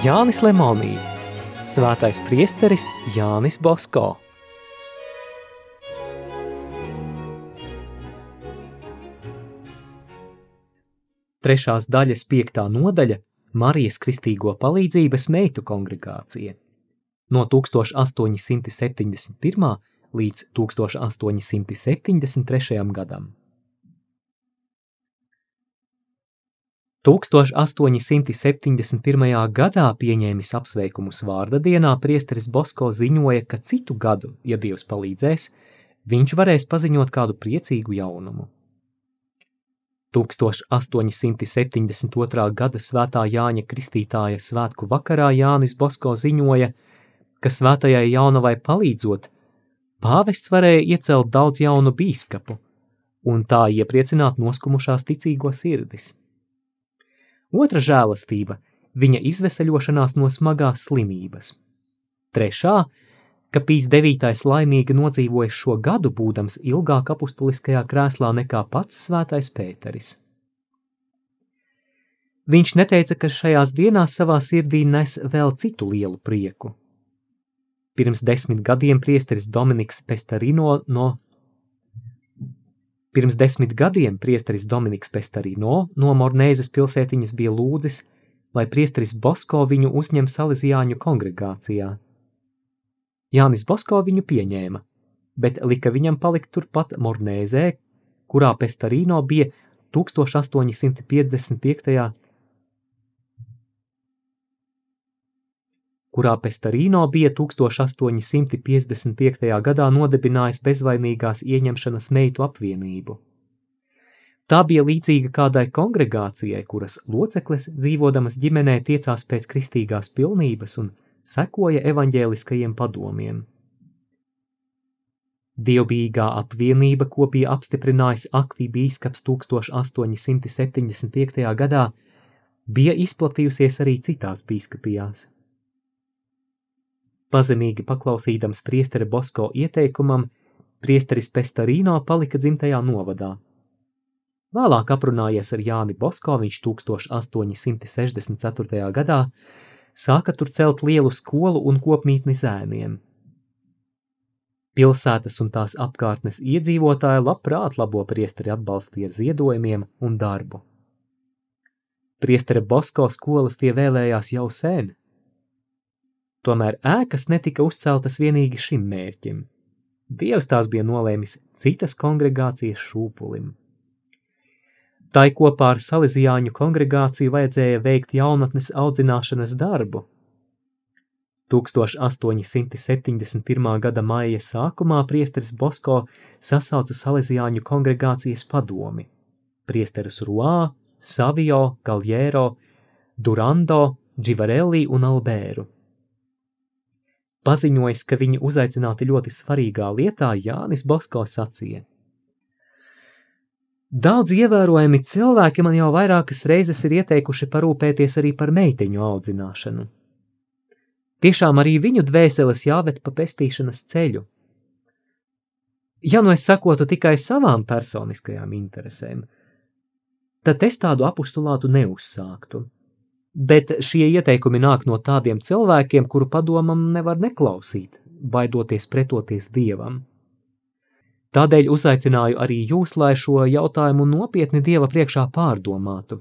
Jānis Lemonī, svētais priesteris Jānis Bosko. Trešās daļas piektā nodaļa Marijas Kristīgo palīdzības meitu kongregācija. No 1871. līdz 1873. gadam. 1871. gadā pieņēmis apsveikumus vārda dienā priesteris Bosko ziņoja, ka citu gadu, ja Dievs palīdzēs, viņš varēs paziņot kādu priecīgu jaunumu. 1872. gada svētā Jāņa Kristītāja svētku vakarā Jānis Bosko ziņoja, ka svētajai jaunavai palīdzot, pāvests varēja iecelt daudz jaunu bīskapu un tā iepriecināt noskumušās ticīgo sirdis. Otra žēlastība - viņa izveseļošanās no smagās slimības. Trešā - ka Pīs devītais laimīgi nodzīvojis šo gadu, būdams ilgāk apustuliskajā krēslā nekā pats svētais Pēteris. Viņš neteica, ka šajās dienās savā sirdī nes vēl citu lielu prieku. Pirms desmit gadiem priesteris Dominiks Pestarino no Pirms desmit gadiem priesteris Dominiks Pestarino no Mornēzes pilsētiņas bija lūdzis, lai priesteris Bosko viņu uzņem Salesiāņu kongregācijā. Jānis Bosko viņu pieņēma, bet lika viņam palikt turpat Mornēzē, kurā Pestarino bija 1855 kurā Pestarīno bija 1855. gadā nodibinājis bezvainīgās ieņemšanas meitu apvienību. Tā bija līdzīga kādai kongregācijai, kuras loceklis dzīvodamas ģimenē tiecās pēc kristīgās pilnības un sekoja evaņģēliskajiem padomiem. Dievbijīgā apvienība, ko bija apstiprinājis Akvī bīskaps 1875. gadā, bija izplatījusies arī citās bīskapijās. Pazemīgi paklausīdams priestera Bosko ieteikumam, priesteris Pestarīno palika dzimtajā novadā. Vēlāk aprunājies ar Jāni Bosko, viņš 1864. gadā sāka tur celt lielu skolu un kopmītni zēniem. Pilsētas un tās apkārtnes iedzīvotāji labprāt labo priesteri atbalstīja ar ziedojumiem un darbu. Priestera Bosko skolas tie vēlējās jau sen, Tomēr ēkas netika uzceltas vienīgi šim mērķim. Dievs tās bija nolēmis citas kongregācijas šūpulim. Tai kopā ar Salesiāņu kongregāciju vajadzēja veikt jaunatnes audzināšanas darbu. 1871. gada maija sākumā priesteris Bosko sasauca Salesiāņu kongregācijas padomi – priesterus Ruā, Savio, Galjēro, Durando, Dživarelli un Albēru – Paziņojis, ka viņi uzaicināti ļoti svarīgā lietā, Jānis Bosko sacīja. Daudz ievērojami cilvēki man jau vairākas reizes ir ieteikuši parūpēties arī par meiteņu audzināšanu. Tiešām arī viņu dvēseles jāved pa pestīšanas ceļu. Ja nu es sakotu tikai savām personiskajām interesēm, tad es tādu apustulātu neuzsāktu bet šie ieteikumi nāk no tādiem cilvēkiem, kuru padomam nevar neklausīt, baidoties pretoties dievam. Tādēļ uzaicināju arī jūs, lai šo jautājumu nopietni dieva priekšā pārdomātu.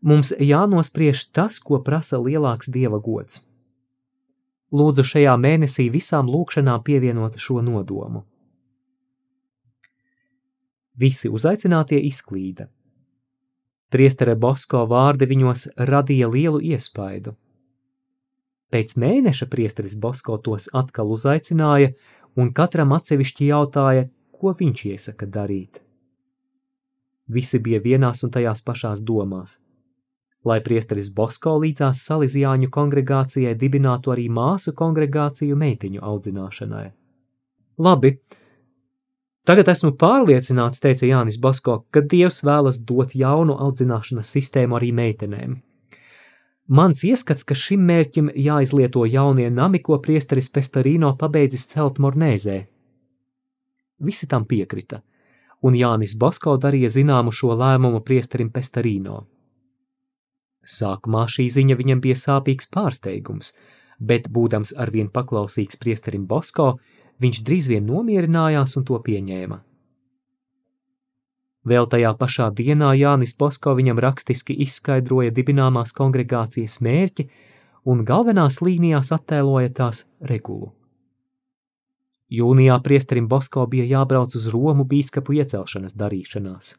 Mums jānospriež tas, ko prasa lielāks dieva gods. Lūdzu šajā mēnesī visām lūkšanām pievienot šo nodomu. Visi uzaicinātie izklīda Priestere Bosko vārdi viņos radīja lielu iespaidu. Pēc mēneša priesteris Bosko tos atkal uzaicināja un katram atsevišķi jautāja, ko viņš iesaka darīt. Visi bija vienās un tajās pašās domās. Lai priesteris Bosko līdzās Salīzijāņu kongregācijai dibinātu arī māsu kongregāciju meitiņu audzināšanai. Labi, Tagad esmu pārliecināts, teica Jānis Basko, ka Dievs vēlas dot jaunu audzināšanas sistēmu arī meitenēm. Mans ieskats, ka šim mērķim jāizlieto jaunie nami, ko priesteris Pestarīno pabeidzis celt Mornēzē. Visi tam piekrita, un Jānis Basko darīja zināmu šo lēmumu priesterim Pestarīno. Sākumā šī ziņa viņam bija sāpīgs pārsteigums, bet, būdams arvien paklausīgs priesterim Bosko, viņš drīz vien nomierinājās un to pieņēma. Vēl tajā pašā dienā Jānis Bosko viņam rakstiski izskaidroja dibināmās kongregācijas mērķi un galvenās līnijās attēloja tās regulu. Jūnijā priesterim Bosko bija jābrauc uz Romu bīskapu iecelšanas darīšanās.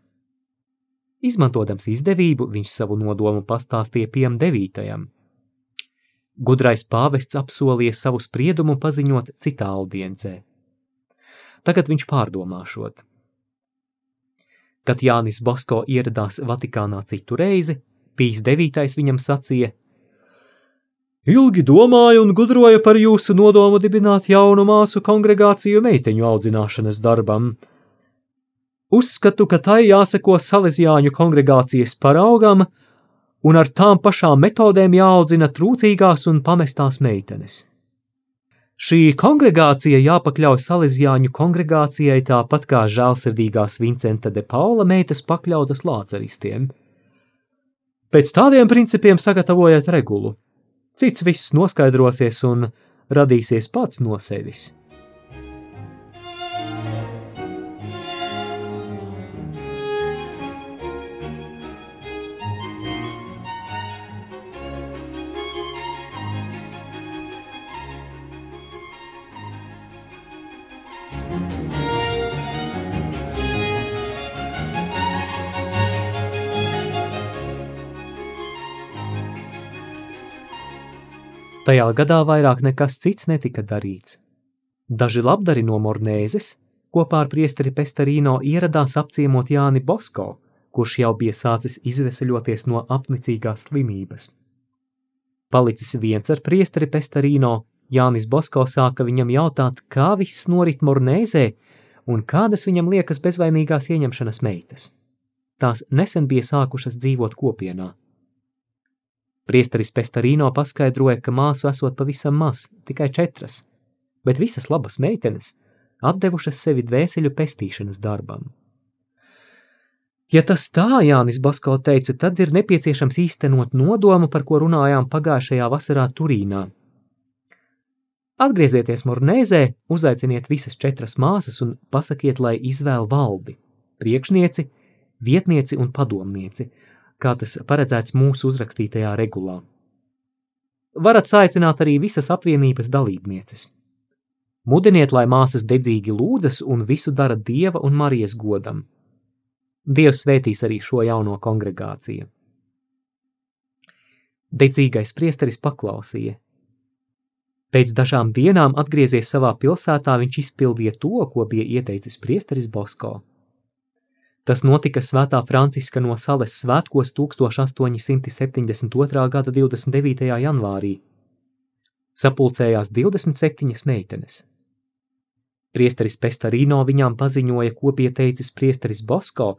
Izmantodams izdevību, viņš savu nodomu pastāstīja Piem devītajam. Gudrais pāvests apsolīja savu spriedumu paziņot citā audiencē. Tagad viņš pārdomāšot. Kad Jānis Bosko ieradās Vatikānā citu reizi, Pīs devītais viņam sacīja: Ilgi domāju un gudroju par jūsu nodomu dibināt jaunu māsu kongregāciju meiteņu audzināšanas darbam. Uzskatu, ka tai jāseko salesiāņu kongregācijas paraugam, un ar tām pašām metodēm jāaudzina trūcīgās un pamestās meitenes. Šī kongregācija jāpakļauj Salesiāņu kongregācijai tāpat kā žēlsirdīgās Vincenta de Paula meitas pakļautas lāceristiem. Pēc tādiem principiem sagatavojiet regulu. Cits viss noskaidrosies un radīsies pats no sevis. Tajā gadā vairāk nekas cits netika darīts. Daži labdari no Mornēzes kopā ar priesteri Pestarīno ieradās apciemot Jāni Bosko, kurš jau bija sācis izveseļoties no apnicīgās slimības. Palicis viens ar priesteri Pestarīno, Jānis Bosko sāka viņam jautāt, kā viss norit Mornēzē un kādas viņam liekas bezvainīgās ieņemšanas meitas. Tās nesen bija sākušas dzīvot kopienā. Priesteris Pestarīno paskaidroja, ka māsu esot pavisam maz, tikai četras, bet visas labas meitenes atdevušas sevi dvēseļu pestīšanas darbam. Ja tas tā, Jānis Basko teica, tad ir nepieciešams īstenot nodomu, par ko runājām pagājušajā vasarā Turīnā. Atgriezieties Mornēzē, uzaiciniet visas četras māsas un pasakiet, lai izvēl valdi, priekšnieci, vietnieci un padomnieci, kā tas paredzēts mūsu uzrakstītajā regulā. Varat saicināt arī visas apvienības dalībnieces. Mudiniet, lai māsas dedzīgi lūdzas un visu dara Dieva un Marijas godam. Dievs svētīs arī šo jauno kongregāciju. Dedzīgais priesteris paklausīja. Pēc dažām dienām atgriezies savā pilsētā, viņš izpildīja to, ko bija ieteicis priesteris Bosko. Tas notika Svētā Franciska no Sales svētkos 1872. gada 29. janvārī. Sapulcējās 27 meitenes. Priesteris Pestarīno viņām paziņoja, ko pieteicis priesteris Bosko,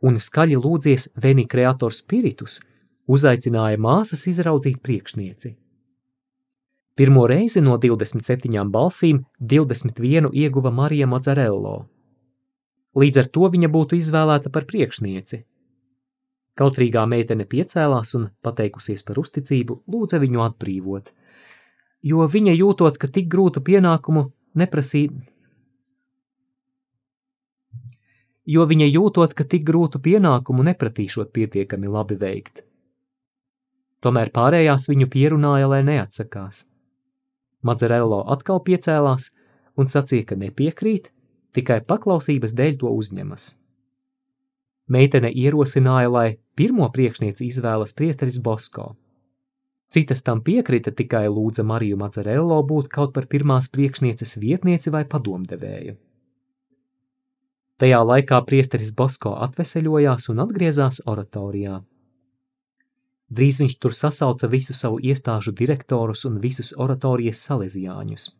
un skaļi lūdzies Veni Creator Spiritus, uzaicināja māsas izraudzīt priekšnieci. Pirmo reizi no 27 balsīm 21 ieguva Marija Mazzarello. Līdz ar to viņa būtu izvēlēta par priekšnieci. Kautrīgā meitene piecēlās un, pateikusies par uzticību, lūdza viņu atbrīvot, jo viņa jūtot, ka tik grūtu pienākumu neprasīt, jo viņa jūtot, ka tik grūtu pienākumu nepratīšot pietiekami labi veikt. Tomēr pārējās viņu pierunāja, lai neatsakās. Madzarello atkal piecēlās un sacīja, ka nepiekrīt, tikai paklausības dēļ to uzņemas. Meitene ierosināja, lai pirmo priekšnieci izvēlas priesteris Bosko. Citas tam piekrita, tikai lūdza Mariju Macerello būt kaut par pirmās priekšnieces vietnieci vai padomdevēju. Tajā laikā priesteris Bosko atveseļojās un atgriezās oratorijā. Drīz viņš tur sasauca visu savu iestāžu direktorus un visus oratorijas salesiāņus.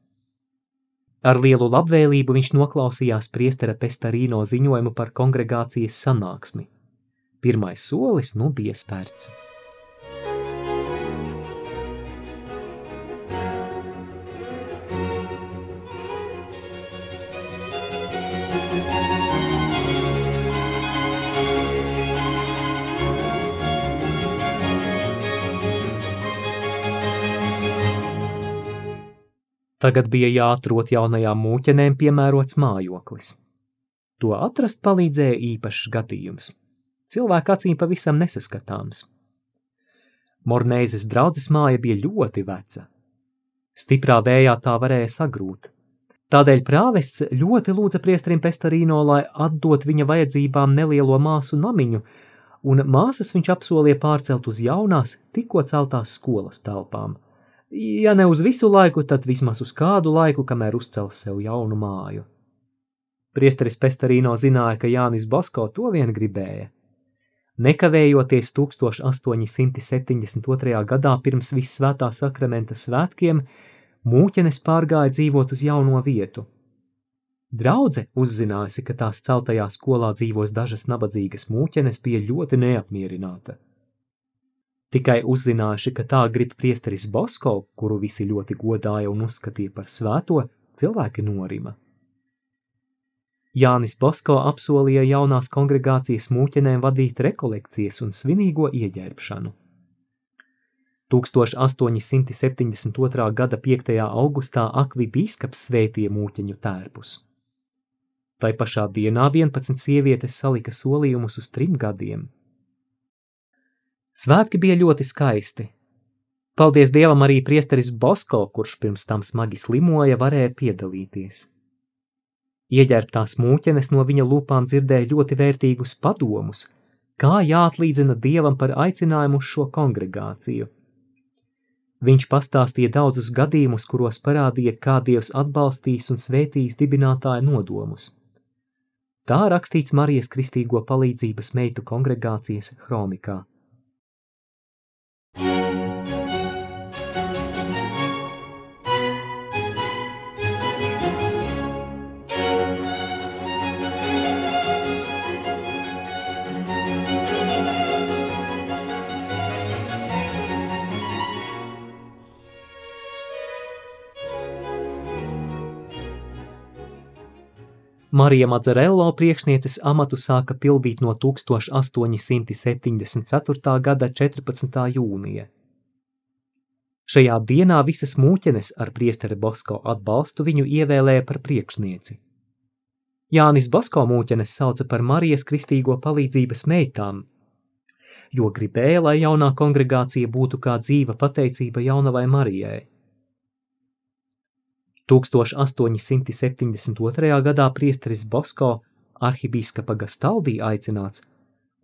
Ar lielu labvēlību viņš noklausījās priestera Pestarīno ziņojumu par kongregācijas sanāksmi. Pirmais solis nu bija spērts. Tagad bija jāatrod jaunajām mūķenēm piemērots mājoklis. To atrast palīdzēja īpašs gadījums. Cilvēka acīm pavisam nesaskatāms. Mornēzes draudzes māja bija ļoti veca. Stiprā vējā tā varēja sagrūt. Tādēļ prāvests ļoti lūdza priesterim Pestarīno, lai atdot viņa vajadzībām nelielo māsu namiņu, un māsas viņš apsolīja pārcelt uz jaunās, tikko celtās skolas telpām. Ja ne uz visu laiku, tad vismaz uz kādu laiku, kamēr uzcels sev jaunu māju. Priesteris Pestarīno zināja, ka Jānis Bosko to vien gribēja. Nekavējoties 1872. gadā pirms Vissvētā sakramenta svētkiem, mūķenes pārgāja dzīvot uz jauno vietu. Draudze uzzinājusi, ka tās celtajā skolā dzīvos dažas nabadzīgas mūķenes, bija ļoti neapmierināta. Tikai uzzinājuši, ka tā grib priesteris Bosko, kuru visi ļoti godāja un uzskatīja par svēto, cilvēki norima. Jānis Bosko apsolīja jaunās kongregācijas mūķenēm vadīt rekolekcijas un svinīgo ieģērbšanu. 1872. gada 5. augustā Akvi bīskaps svētīja mūķeņu tērpus. Tai pašā dienā 11 sievietes salika solījumus uz trim gadiem. Svētki bija ļoti skaisti. Paldies Dievam arī priesteris Bosko, kurš pirms tam smagi slimoja, varēja piedalīties. Ieģērbtās mūķenes no viņa lūpām dzirdēja ļoti vērtīgus padomus, kā jāatlīdzina Dievam par aicinājumu uz šo kongregāciju – Viņš pastāstīja daudzus gadījumus, kuros parādīja, kā Dievs atbalstīs un svētīs dibinātāja nodomus. Tā rakstīts Marijas Kristīgo palīdzības meitu kongregācijas kronikā. Marija Madzarello priekšnieces amatu sāka pildīt no 1874. gada 14. jūnija. Šajā dienā visas mūķenes ar priesteri Bosko atbalstu viņu ievēlēja par priekšnieci. Jānis Bosko mūķenes sauca par Marijas kristīgo palīdzības meitām, jo gribēja, lai jaunā kongregācija būtu kā dzīva pateicība jaunavai Marijai. 1872. gadā priesteris Bosko, arhibīskapa Gastaldī aicināts,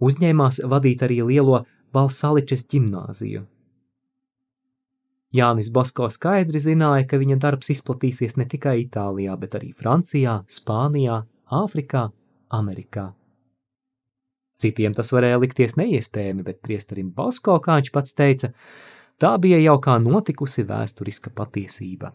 uzņēmās vadīt arī lielo Valsaličes ģimnāziju. Jānis Bosko skaidri zināja, ka viņa darbs izplatīsies ne tikai Itālijā, bet arī Francijā, Spānijā, Āfrikā, Amerikā. Citiem tas varēja likties neiespējami, bet priesterim Bosko, kā viņš pats teica, tā bija jau kā notikusi vēsturiska patiesība.